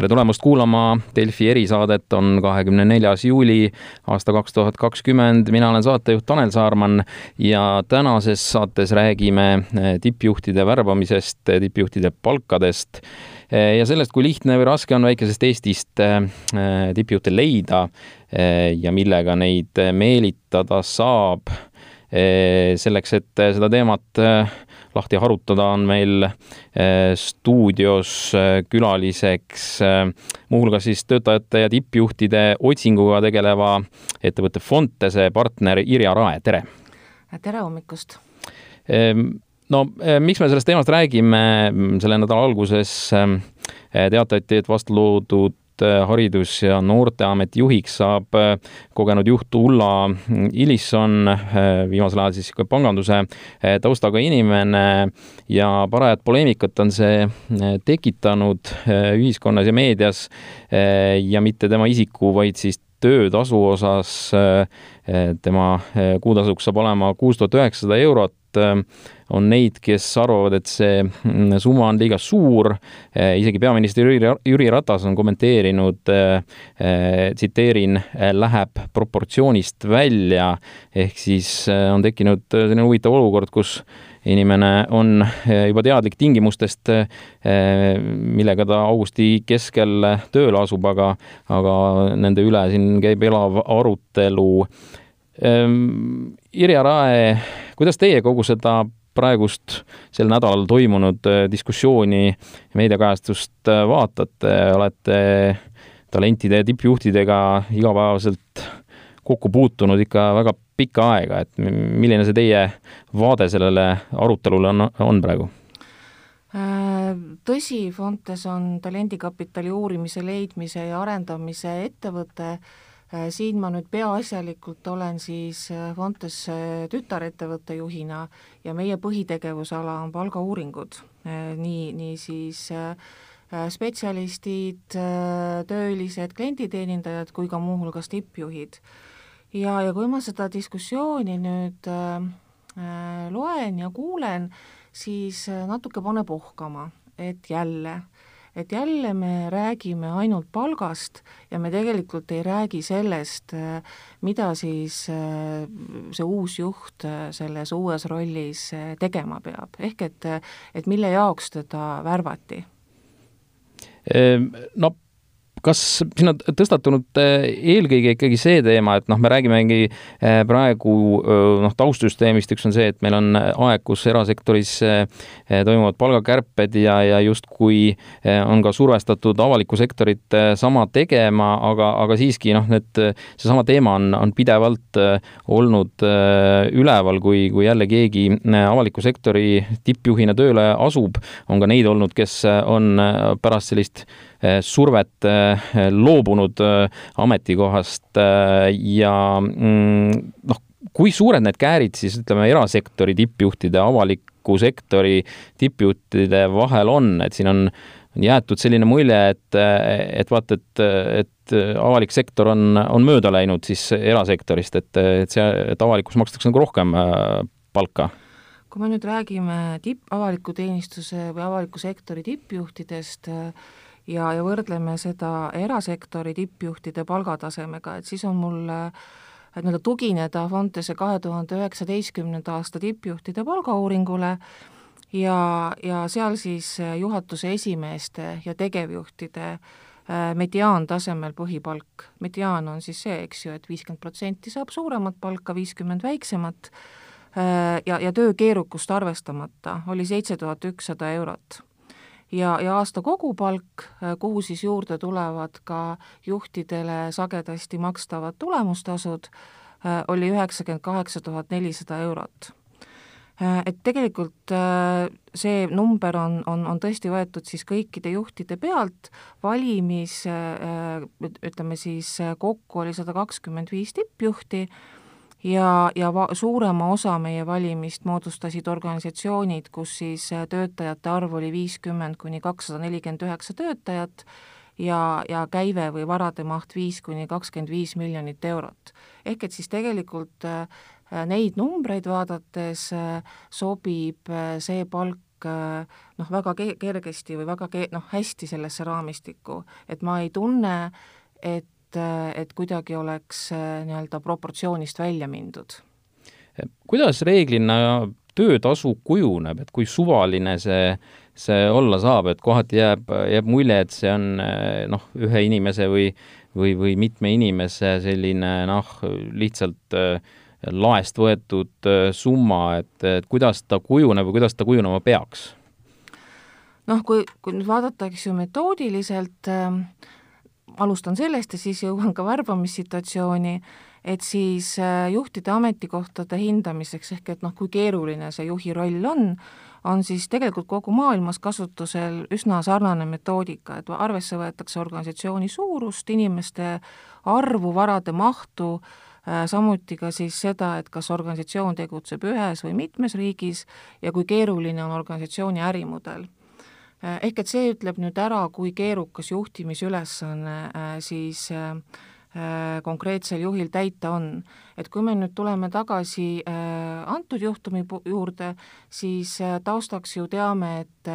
tere tulemast kuulama Delfi erisaadet, on kahekümne neljas juuli aasta kaks tuhat kakskümmend. mina olen saatejuht Tanel Saarman ja tänases saates räägime eh, tippjuhtide värbamisest, tippjuhtide palkadest eh, ja sellest, kui lihtne või raske on väikesest Eestist eh, tippjuhte leida ja millega neid meelitada saab. selleks, et seda teemat lahti harutada, on meil eh, stuudios eh, külaliseks eh, muuhulgas siis töötajate ja tippjuhtide otsinguga tegeleva ettevõtte Fontese partner Irja Rae, tere! tere hommikust! Ehm, no miks me sellest teemast räägime, selle nädala alguses teatati, et vastu loodud Äh, haridus- ja Noorteameti juhiks saab äh, kogenud juht Ulla Ilisson, äh, viimasel ajal siis panganduse taustaga inimene ja parajat poleemikat on see tekitanud ühiskonnas ja meedias ja mitte tema isiku, vaid siis töötasu osas. tema kuutasuks saab olema kuus tuhat üheksasada eurot on neid, kes arvavad, et see mm, summa on liiga suur. Eh, isegi peaminister Jüri, Jüri Ratas on kommenteerinud, eh, tsiteerin, läheb proportsioonist välja. ehk siis on tekkinud selline huvitav olukord, kus inimene on juba teadlik tingimustest, millega ta augusti keskel tööle asub, aga, aga nende üle siin käib elav arutelu. Irja Rae, kuidas teie kogu seda praegust sel nädalal toimunud äh, diskussiooni meediakajastust äh, vaatate, olete talentide ja tippjuhtidega igapäevaselt kokku puutunud ikka väga pikka aega, et milline see teie vaade sellele arutelule on, on praegu? Äh, tõsi, Fontes on talendikapitali uurimise, leidmise ja arendamise ettevõte, siin ma nüüd peaasjalikult olen siis äh, Fontes äh, tütarettevõtte juhina ja meie põhitegevusala on palgauuringud, nii, nii siis spetsialistid, töölised, klienditeenindajad kui ka muuhulgas tippjuhid. ja, ja kui ma seda diskussiooni nüüd äh, loen ja kuulen, siis natuke paneb ohkama, et jälle äh, et jälle me räägime ainult palgast ja me tegelikult ei räägi sellest, mida siis äh, see uus juht äh, selles uues rollis äh, tegema peab, ehk et, et mille jaoks teda värvati? Ehm, no kas siin on tõstatunud eh, eelkõige ikkagi see teema, et noh, me räägimegi eh, praegu noh, taustsüsteemist, üks on see, et meil on aeg, kus erasektoris eh, toimuvad palgakärped ja, ja justkui on ka survestatud avalikku sektorit sama tegema, aga, aga siiski noh, need, seesama teema on, on pidevalt olnud üleval, kui, kui jälle keegi avaliku sektori tippjuhina tööle asub, on ka neid olnud, kes on pärast sellist Eh, survet eh, loobunud eh, ametikohast ja mm, noh, kui suured need käärid siis ütleme, erasektori tippjuhtide, avaliku sektori tippjuhtide vahel on, et siin on on jäetud selline mulje, et, et vaata, et, et avalik sektor on, on mööda läinud siis erasektorist, et, et see, et avalikus makstakse nagu rohkem palka. Kui me nüüd räägime tipp, avaliku teenistuse või avaliku sektori tippjuhtidest, ja, ja võrdleme seda erasektori tippjuhtide palgatasemega, et siis on mul nii-öelda tugineda Fontese kahe tuhande üheksateistkümnenda aasta tippjuhtide palgauuringule ja, ja seal siis juhatuse esimeeste ja tegevjuhtide äh, mediaantasemel põhipalk, mediaan on siis see, eks ju et, et viiskümmend protsenti saab suuremat palka, viiskümmend väiksemat, äh, ja, ja töö keerukust arvestamata oli seitse tuhat ükssada eurot ja, ja aasta kogupalk, äh, kuhu siis juurde tulevad ka juhtidele sagedasti makstavad tulemustasud, äh, oli üheksakümmend kaheksa tuhat nelisada eurot. Äh, et tegelikult see number on, on, on tõesti võetud siis kõikide juhtide pealt, valimis ütleme siis kokku oli sada kakskümmend viis tippjuhti ja, ja va-, suurema osa meie valimist moodustasid organisatsioonid, kus siis äh, töötajate arv oli viiskümmend kuni kakssada nelikümmend üheksa töötajat ja, ja käive või varade maht viis kuni kakskümmend viis miljonit eurot. ehk et siis tegelikult äh, neid numbreid vaadates äh, sobib see palk noh, väga ke-, kergesti või väga ke-, noh, hästi sellesse raamistikku, et ma ei tunne, et, et kuidagi oleks nii-öelda proportsioonist välja mindud. kuidas reeglina töötasu kujuneb, et kui suvaline see, see olla saab, et kohati jääb, jääb mulje, et see on noh, ühe inimese või või, või mitme inimese selline noh, lihtsalt äh, laest võetud äh, summa, et, et kuidas ta kujuneb või kuidas ta kujunema peaks? noh, kui, kui nüüd vaadata, eks ju, metoodiliselt äh,, alustan sellest ja siis jõuan ka värbamissituatsiooni, et siis äh, juhtide ametikohtade hindamiseks, ehk et noh, kui keeruline see juhi roll on, on siis tegelikult kogu maailmas kasutusel üsna sarnane metoodika, et arvesse võetakse organisatsiooni suurust, inimeste arvu, varade mahtu, äh, samuti ka siis seda, et kas organisatsioon tegutseb ühes või mitmes riigis ja kui keeruline on organisatsiooni ärimudel ehk et see ütleb nüüd ära, kui keerukas juhtimisülesanne äh, siis konkreetsel juhil täita on. et kui me nüüd tuleme tagasi antud juhtumi juurde, siis taustaks ju teame, et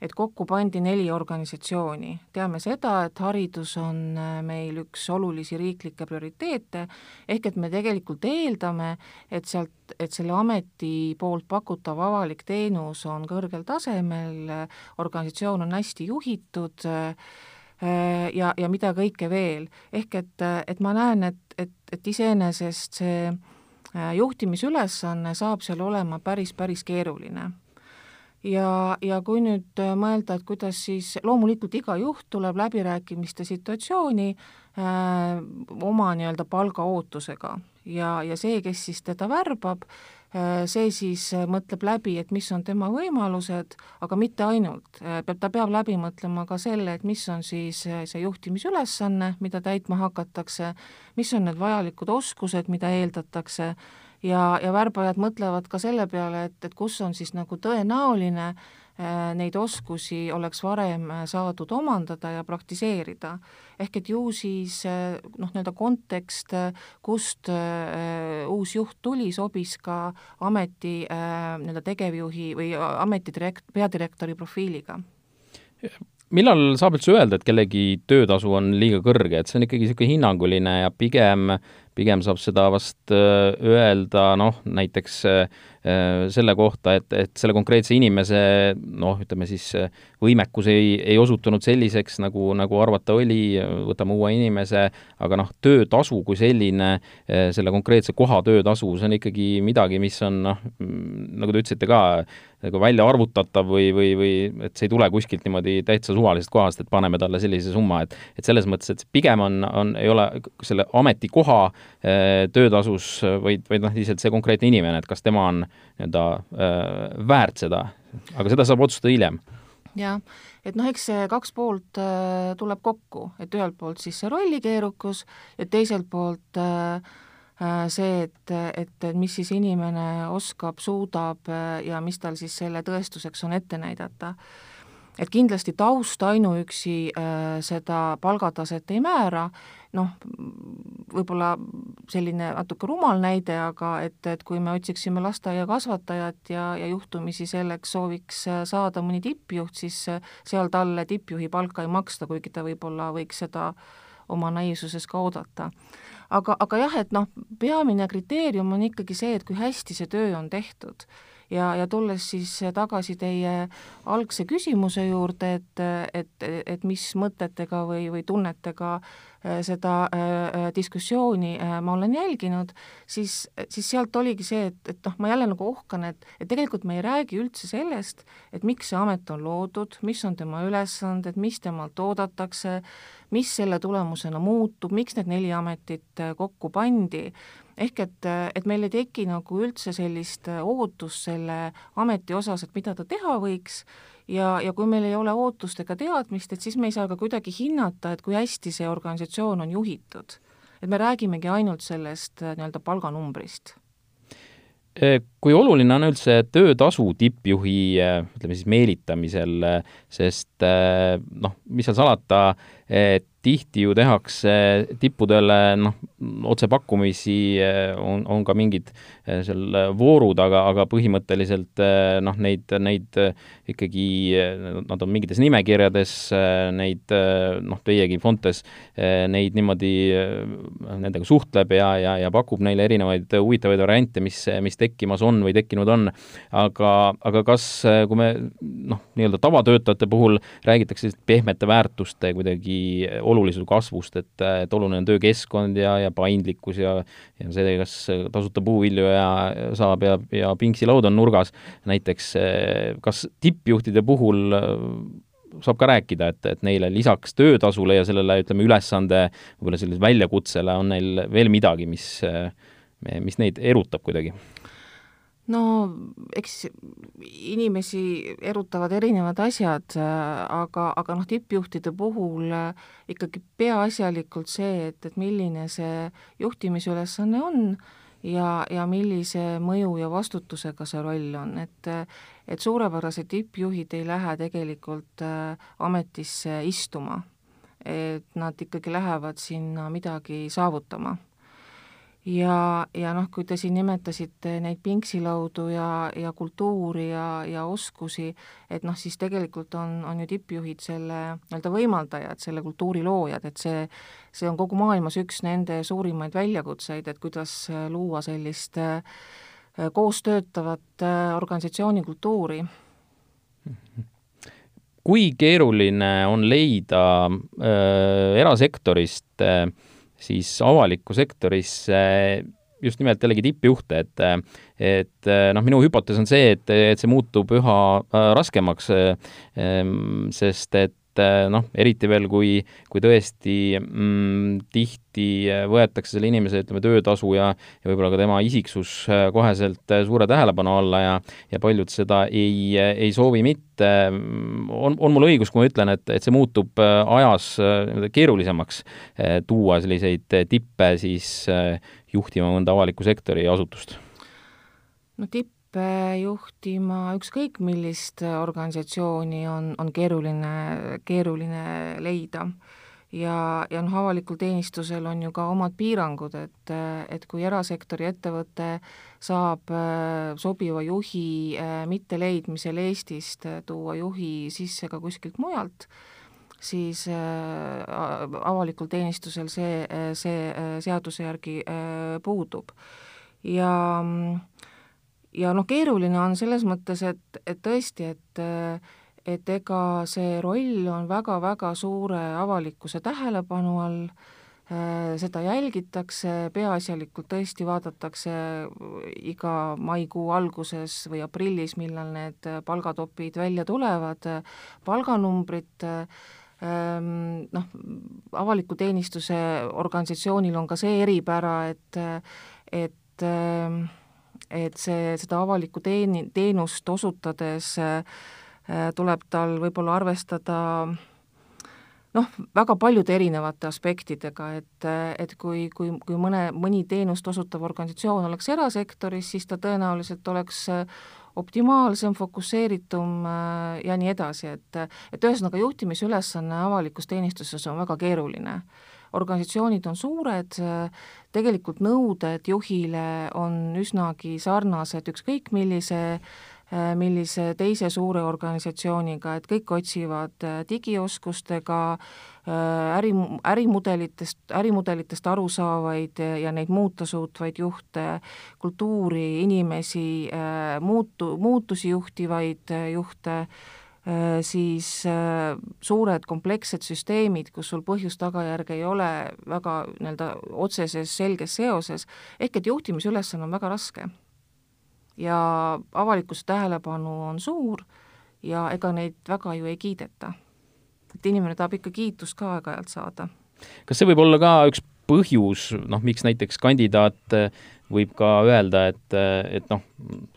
et kokku pandi neli organisatsiooni. teame seda, et haridus on äh, meil üks olulisi riiklikke prioriteete, ehk et me tegelikult eeldame, et sealt, et selle ameti poolt pakutav avalik teenus on kõrgel tasemel, organisatsioon on hästi juhitud äh, ja, ja mida kõike veel. ehk et, et ma näen, et, et, et iseenesest see äh, juhtimisülesanne saab seal olema päris, päris keeruline ja, ja kui nüüd äh, mõelda, et kuidas siis, loomulikult iga juht tuleb läbirääkimiste situatsiooni äh, oma nii-öelda palgaootusega. Ja, ja see, kes siis teda värbab äh,, see siis äh, mõtleb läbi, et mis on tema võimalused, aga mitte ainult. Äh,, peab, ta peab läbi mõtlema ka selle, et mis on siis äh, see juhtimisülesanne, mida täitma hakatakse, mis on need vajalikud oskused, mida eeldatakse ja, ja värbajad mõtlevad ka selle peale, et, et kus on siis nagu tõenäoline äh, neid oskusi oleks varem äh, saadud omandada ja praktiseerida. ehk et ju siis äh, noh, nii-öelda kontekst, kust uus juht tuli, sobis ka ameti nii-öelda tegevjuhi või ametidirekt-, peadirektori profiiliga millal saab üldse öelda, et kellegi töötasu on liiga kõrge, et see on ikkagi niisugune hinnanguline ja pigem pigem saab seda vast äh, öelda noh, näiteks äh, äh, selle kohta, et, et selle konkreetse inimese noh, ütleme siis võimekus ei, ei osutunud selliseks, nagu, nagu arvata oli, võtame uue inimese, aga noh, töötasu kui selline, selle konkreetse koha töötasu, see on ikkagi midagi, mis on noh, nagu te ütlesite ka, nagu välja arvutatav või, või, või et see ei tule kuskilt niimoodi täitsa suvalisest kohast, et paneme talle sellise summa, et et selles mõttes, et pigem on, on, ei ole selle ametikoha äh, töötasus, vaid, vaid noh, lihtsalt see konkreetne inimene, et kas tema on nii-öelda äh, väärt seda, aga seda saab otsustada hiljem. Jah, et noh, eks see kaks poolt äh, tuleb kokku, et ühelt poolt siis see rolli keerukus ja teiselt poolt äh, see, et, et mis siis inimene oskab, suudab äh, ja mis tal siis selle tõestuseks on ette näidata. et kindlasti taust ainuüksi äh, seda palgataset ei määra, noh, võib-olla selline natuke rumal näide, aga et, et kui me otsiksime lasteaiakasvatajat ja, ja juhtumisi selleks sooviks saada mõni tippjuht, siis seal talle tippjuhi palka ei maksta, kuigi ta võib-olla võiks seda oma naiivsuses ka oodata. Aga, aga jah, et noh, peamine kriteerium on ikkagi see, et kui hästi see töö on tehtud ja, ja tulles siis tagasi teie algse küsimuse juurde, et, et, et mis mõtetega või, või tunnetega äh, seda äh, diskussiooni äh, ma olen jälginud, siis, siis sealt oligi see, et, et noh, ma jälle nagu ohkan, et, et tegelikult me ei räägi üldse sellest, et miks see amet on loodud, mis on tema ülesanded, mis temalt oodatakse, mis selle tulemusena muutub, miks need neli ametit kokku pandi ehk et, et meil ei teki nagu üldse sellist ootust selle ameti osas, et mida ta teha võiks, ja, ja kui meil ei ole ootust ega teadmist, et siis me ei saa ka kuidagi hinnata, et kui hästi see organisatsioon on juhitud. et me räägimegi ainult sellest nii-öelda palganumbrist e, kui oluline on üldse töötasu tippjuhi, ütleme siis meelitamisel, sest noh, mis seal salata, et tihti ju tehakse tippudele noh, otsepakkumisi, on, on ka mingid seal voorud, aga, aga põhimõtteliselt noh, neid, neid ikkagi, nad on mingites nimekirjades, neid noh, teiegi Fontes neid niimoodi, nendega suhtleb ja, ja, ja pakub neile erinevaid huvitavaid variante, mis, mis tekkimas on või tekkinud on. aga, aga kas, kui me noh, nii-öelda tavatöötajate puhul räägitakse pehmete väärtuste kuidagi olulisuse kasvust, et, et oluline on töökeskkond ja, ja paindlikkus ja ja see, kas tasuta puuvilju ja saab ja, ja pingsilaud on nurgas näiteks, kas tippjuhtide puhul saab ka rääkida, et, et neile lisaks töötasule ja sellele, ütleme, ülesande võib-olla sellisele väljakutsele on neil veel midagi, mis, mis neid erutab kuidagi? no eks inimesi erutavad erinevad asjad, aga, aga noh, tippjuhtide puhul ikkagi peaasjalikult see, et, et milline see juhtimisülesanne on ja, ja millise mõju ja vastutusega see roll on, et et suurepärased tippjuhid ei lähe tegelikult äh, ametisse istuma. et nad ikkagi lähevad sinna midagi saavutama ja, ja noh, kui te siin nimetasite neid pingsilaudu ja, ja kultuuri ja, ja oskusi, et noh, siis tegelikult on, on ju tippjuhid selle nii-öelda võimaldajad, selle kultuuri loojad, et see, see on kogu maailmas üks nende suurimaid väljakutseid, et kuidas luua sellist äh, koos töötavat äh, organisatsiooni kultuuri. kui keeruline on leida äh, erasektorist äh, siis avalikku sektorisse just nimelt jällegi tippjuhte, et et noh, minu hüpotees on see, et, et see muutub üha äh, raskemaks, äh, sest et et noh, eriti veel, kui, kui tõesti mm, tihti võetakse selle inimese, ütleme, töötasu ja, ja võib-olla ka tema isiksus äh, koheselt suure tähelepanu alla ja, ja paljud seda ei, ei soovi mitte. on, on mul õigus, kui ma ütlen, et, et see muutub ajas keerulisemaks tuua selliseid tippe siis juhtima mõnda avaliku sektori asutust? no tipp juhtima ükskõik millist organisatsiooni on, on keeruline, keeruline leida. ja, ja noh, avalikul teenistusel on ju ka omad piirangud, et, et kui erasektori ettevõte saab äh, sobiva juhi äh, mitteleidmisel Eestist äh, tuua juhi sisse ka kuskilt mujalt, siis avalikul teenistusel see, see seaduse järgi puudub. ja äh, ja noh, keeruline on selles mõttes, et, et tõesti, et et ega see roll on väga-väga suure avalikkuse tähelepanu all, seda jälgitakse, peaasjalikult tõesti vaadatakse iga maikuu alguses või aprillis, millal need palgatopid välja tulevad, palganumbrid, noh, avaliku teenistuse organisatsioonil on ka see eripära, et, et et see, seda avalikku teeni-, teenust osutades äh, tuleb tal võib-olla arvestada noh, väga paljude erinevate aspektidega, et, et kui, kui, kui mõne, mõni teenust osutav organisatsioon oleks erasektoris, siis ta tõenäoliselt oleks optimaalsem, fokusseeritum äh, ja nii edasi, et et ühesõnaga, juhtimisülesanne avalikus teenistuses on väga keeruline organisatsioonid on suured, tegelikult nõuded juhile on üsnagi sarnased ükskõik millise millise teise suure organisatsiooniga, et kõik otsivad digioskustega äri, ärimudelitest, ärimudelitest aru saavaid ja neid muuta suutvaid juhte, kultuuri, inimesi, muutu, muutusi juhtivaid juhte, Äh, siis äh, suured komplekssed süsteemid, kus sul põhjus-tagajärg ei ole väga nii-öelda otseses selges seoses, ehk et juhtimisülesanne on väga raske. ja avalikkuse tähelepanu on suur ja ega neid väga ju ei kiideta. et inimene tahab ikka kiitust ka aeg-ajalt saada. kas see võib olla ka üks põhjus, noh, miks näiteks kandidaat võib ka öelda, et, et noh,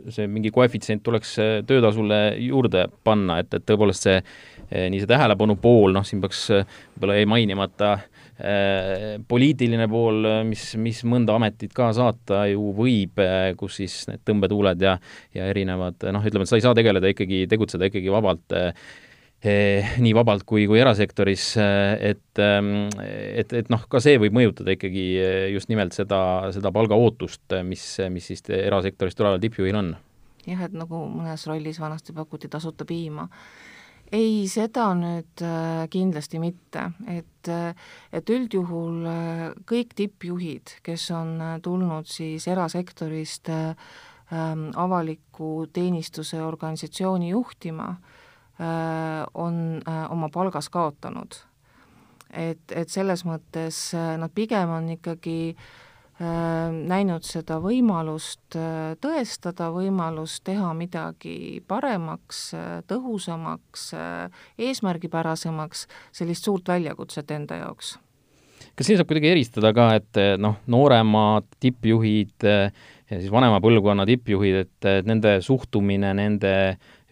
see mingi koefitsient tuleks töötasule juurde panna, et, et tõepoolest see nii see tähelepanu pool, noh, siin peaks võib-olla jäi mainimata äh, poliitiline pool, mis, mis mõnda ametit ka saata ju võib, kus siis need tõmbetuuled ja, ja erinevad noh, ütleme, et sa ei saa tegeleda ikkagi, tegutseda ikkagi vabalt äh, nii vabalt kui, kui erasektoris, et, et, et noh, ka see võib mõjutada ikkagi just nimelt seda, seda palgaootust, mis, mis siis erasektorist tuleval tippjuhil on. jah, et nagu mõnes rollis vanasti pakuti tasuta piima ei, seda nüüd äh, kindlasti mitte, et, äh, et üldjuhul äh, kõik tippjuhid, kes on tulnud siis erasektorist ähm, avaliku teenistuse organisatsiooni juhtima, on oma palgas kaotanud. et, et selles mõttes nad pigem on ikkagi äh, Äh, näinud seda võimalust äh, tõestada, võimalust teha midagi paremaks, äh, tõhusamaks, eesmärgipärasemaks, sellist suurt väljakutset enda jaoks. kas siin saab kuidagi eristada ka, et noh, nooremad tippjuhid ja siis vanema põlvkonna tippjuhid, et nende suhtumine, nende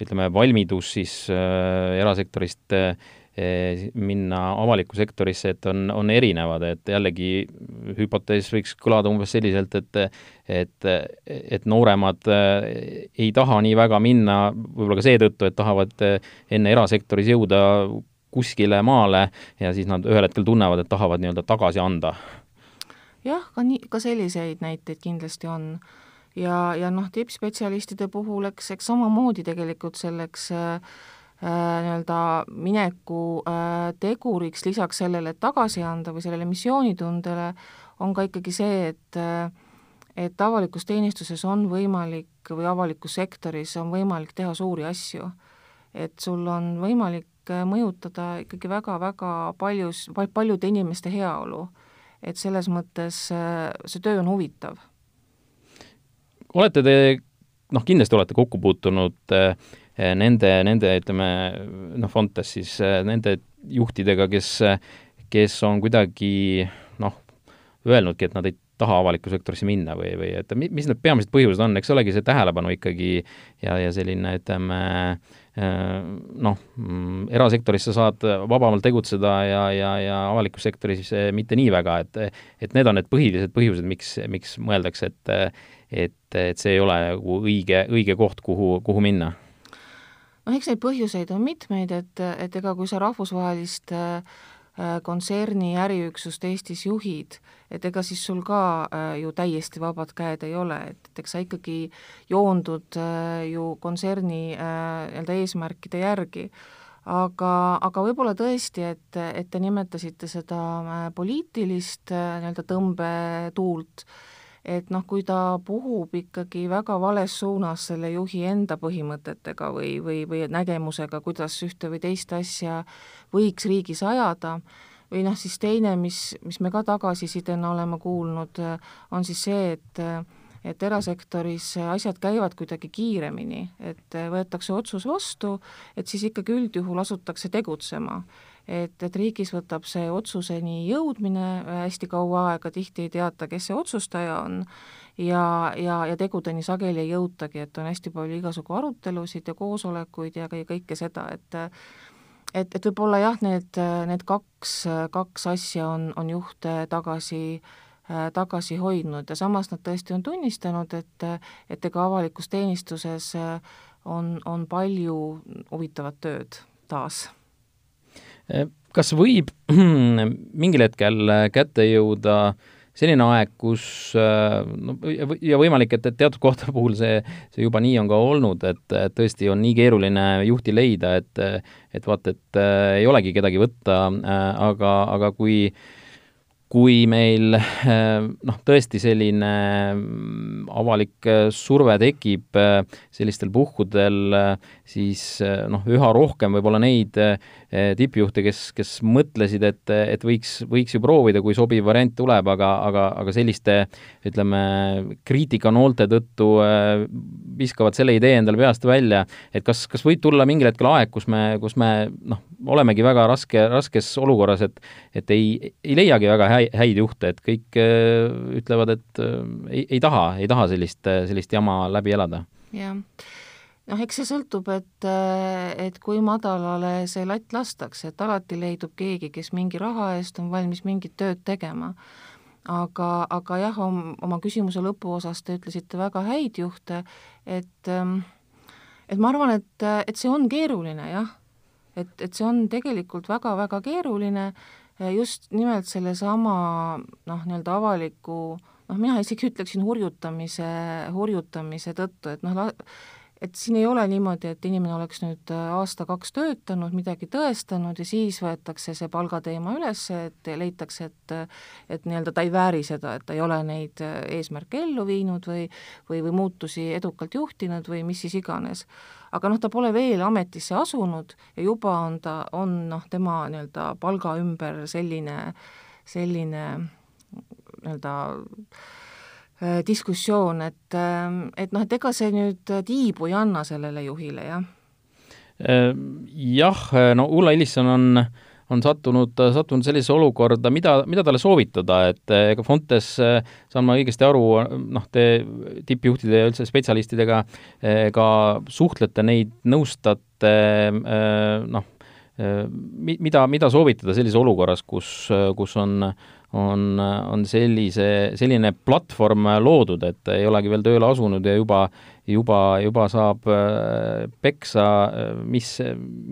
ütleme, valmidus siis äh, erasektorist äh, Eh, minna avalikku sektorisse, et on, on erinevad, et jällegi hüpotees võiks kõlada umbes selliselt, et et, et nooremad eh, ei taha nii väga minna võib-olla ka seetõttu, et tahavad eh, enne erasektoris jõuda kuskile maale ja siis nad ühel hetkel tunnevad, et tahavad nii-öelda tagasi anda. jah, ka nii, ka selliseid näiteid kindlasti on ja, ja noh, tippspetsialistide puhul, eks, eks samamoodi tegelikult selleks äh, Äh, nii-öelda mineku äh, teguriks lisaks sellele, et tagasi anda või sellele missioonitundele, on ka ikkagi see, et äh, et avalikus teenistuses on võimalik või avalikus sektoris on võimalik teha suuri asju. et sul on võimalik mõjutada ikkagi väga-väga paljus, paljude inimeste heaolu. et selles mõttes see töö on huvitav. Olete te, noh, kindlasti olete kokku puutunud Eh, nende, nende ütleme noh, Fontes siis eh, nende juhtidega, kes, kes on kuidagi noh, öelnudki, et nad ei taha avalikku sektorisse minna või, või et mis need peamised põhjused on, eks olegi see tähelepanu ikkagi ja, ja selline, ütleme eh, noh, mm, erasektoris sa saad vabamalt tegutseda ja, ja, ja avalikus sektoris mitte nii väga, et et need on need põhilised põhjused, miks, miks mõeldakse, et et, et see ei ole nagu õige, õige koht, kuhu, kuhu minna. noh, eks neid põhjuseid on mitmeid, et, et ega kui sa rahvusvahelist äh, kontserni äriüksust Eestis juhid, et ega siis sul ka äh, ju täiesti vabad käed ei ole, et, et eks sa ikkagi joondud äh, ju kontserni nii-öelda eesmärkide järgi. Aga, aga võib-olla tõesti, et, et te nimetasite seda poliitilist nii-öelda tõmbetuult, et noh, kui ta puhub ikkagi väga vales suunas selle juhi enda põhimõtetega või, või, või nägemusega, kuidas ühte või teist asja võiks riigis ajada, või noh, siis teine, mis, mis me ka tagasisidena oleme kuulnud, on siis see, et et erasektoris asjad käivad kuidagi kiiremini, et võetakse otsus vastu, et siis ikkagi üldjuhul asutakse tegutsema et, et riigis võtab see otsuseni jõudmine hästi kaua aega, tihti ei teata, kes see otsustaja on, ja, ja, ja tegudeni sageli ei jõutagi, et on hästi palju igasugu arutelusid ja koosolekuid ja kõike seda, et et, et võib-olla jah, need, need kaks, kaks asja on, on juhte tagasi tagasi hoidnud ja samas nad tõesti on tunnistanud, et, et ega avalikus teenistuses on, on palju huvitavat tööd taas kas võib mingil hetkel kätte jõuda selline aeg, kus no ja võimalik, et, et teatud kohtade puhul see, see juba nii on ka olnud, et, tõesti on nii keeruline juhti leida, et et vaata, et äh, ei olegi kedagi võtta äh,, aga, aga kui kui meil äh, noh, tõesti selline mm, avalik äh, surve tekib äh, sellistel puhkudel, siis noh, üha rohkem võib-olla neid tippjuhte, kes, kes mõtlesid, et, et võiks, võiks ju proovida, kui sobiv variant tuleb, aga, aga, aga selliste ütleme, kriitikanoolte tõttu viskavad selle idee endale peast välja, et kas, kas võib tulla mingil hetkel aeg, kus me, kus me noh, olemegi väga raske, raskes olukorras, et et ei, ei leiagi väga häid, häid juhte, et kõik äh, ütlevad, et äh, ei, ei taha, ei taha sellist, sellist jama läbi elada. jah noh, eks see sõltub, et, et kui madalale see latt lastakse, et alati leidub keegi, kes mingi raha eest on valmis mingit tööd tegema. aga, aga jah, oma küsimuse lõpuosas te ütlesite väga häid juhte, et et ma arvan, et, et see on keeruline jah, et, et see on tegelikult väga-väga keeruline just nimelt sellesama noh, nii-öelda avaliku noh, mina isegi ütleksin hurjutamise, hurjutamise tõttu, et noh, et siin ei ole niimoodi, et inimene oleks nüüd äh, aasta-kaks töötanud, midagi tõestanud ja siis võetakse see palgateema üles, et leitakse, et et nii-öelda ta ei vääri seda, et ta ei ole neid äh, eesmärke ellu viinud või või, või muutusi edukalt juhtinud või mis siis iganes. Aga noh, ta pole veel ametisse asunud ja juba on ta, on noh, tema nii-öelda palga ümber selline, selline nii-öelda Äh, diskussioon, et, ähm, et noh, et ega see nüüd tiibu ei anna sellele juhile, jah? Äh, jah, äh, no Ulla Illisson on, on sattunud, sattunud sellisesse olukorda, mida, mida talle soovitada, et ega Fontes, saan ma õigesti aru, noh, te tippjuhtide ja üldse spetsialistidega ka suhtlete, neid nõustate, noh, mida, mida soovitada sellises olukorras, kus, kus on on, on sellise, selline platvorm loodud, et ei olegi veel tööle asunud ja juba, juba, juba saab peksa, mis,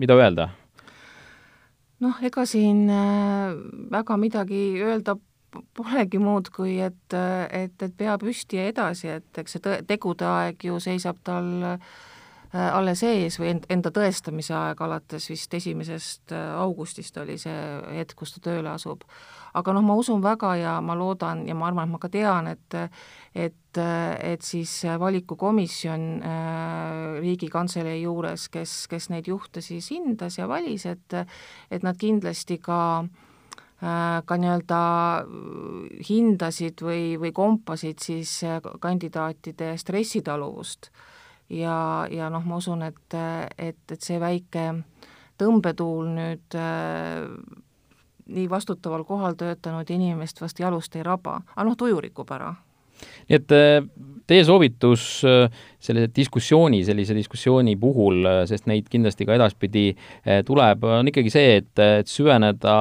mida öelda? Noh, ega siin äh, väga midagi öelda polegi muud, kui et, et, et pea püsti ja edasi, et eks see tegude aeg ju seisab tal äh, alles ees või end, enda tõestamise aeg alates vist esimesest augustist oli see hetk, kus ta tööle asub aga noh, ma usun väga ja ma loodan ja ma arvan, et ma ka tean, et et, et siis valikukomisjon äh, Riigikantselei juures, kes, kes neid juhte siis hindas ja valis, et et nad kindlasti ka äh, ka nii-öelda hindasid või, või kompasid siis kandidaatide stressitaluvust. ja, ja noh, ma usun, et, et, et see väike tõmbetuul nüüd äh, nii vastutaval kohal töötanud inimest vast jalust ei raba, aga noh, tuju rikub ära. nii et äh, teie soovitus äh, selle diskussiooni, sellise diskussiooni puhul, äh, sest neid kindlasti ka edaspidi tuleb, on ikkagi see, et, et süveneda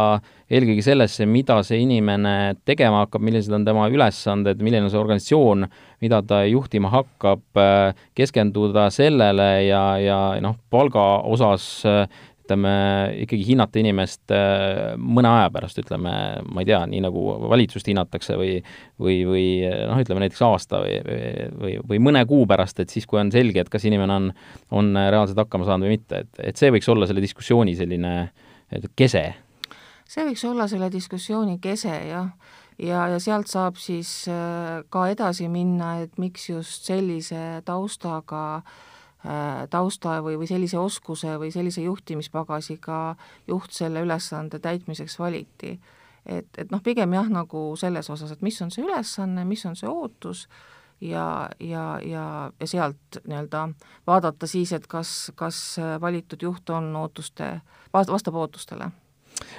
eelkõige sellesse, mida see inimene tegema hakkab, millised on tema ülesanded, milline on see organisatsioon, mida ta juhtima hakkab, keskenduda sellele ja, ja noh, palga osas ütleme, ikkagi hinnata inimest äh, mõne aja pärast, ütleme, ma ei tea, nii nagu valitsust hinnatakse või või, või noh, ütleme näiteks aasta või, või, või mõne kuu pärast, et siis, kui on selge, et kas inimene on, on reaalselt hakkama saanud või mitte, et, et see võiks olla selle diskussiooni selline kese. see võiks olla selle diskussiooni kese, jah ja, ja sealt saab siis äh, ka edasi minna, et miks just sellise taustaga äh, tausta või, või sellise oskuse või sellise juhtimispagasiga juht selle ülesande täitmiseks valiti. et, et noh, pigem jah, nagu selles osas, et mis on see ülesanne, mis on see ootus ja, ja, ja, ja sealt nii-öelda vaadata siis, et kas, kas valitud juht on ootuste, vastab ootustele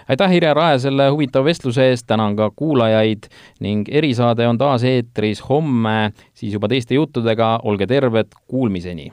aitäh, Irja Rae, selle huvitava vestluse eest, tänan ka kuulajaid ning erisaade on taas eetris homme siis juba teiste juttudega, olge terved, kuulmiseni!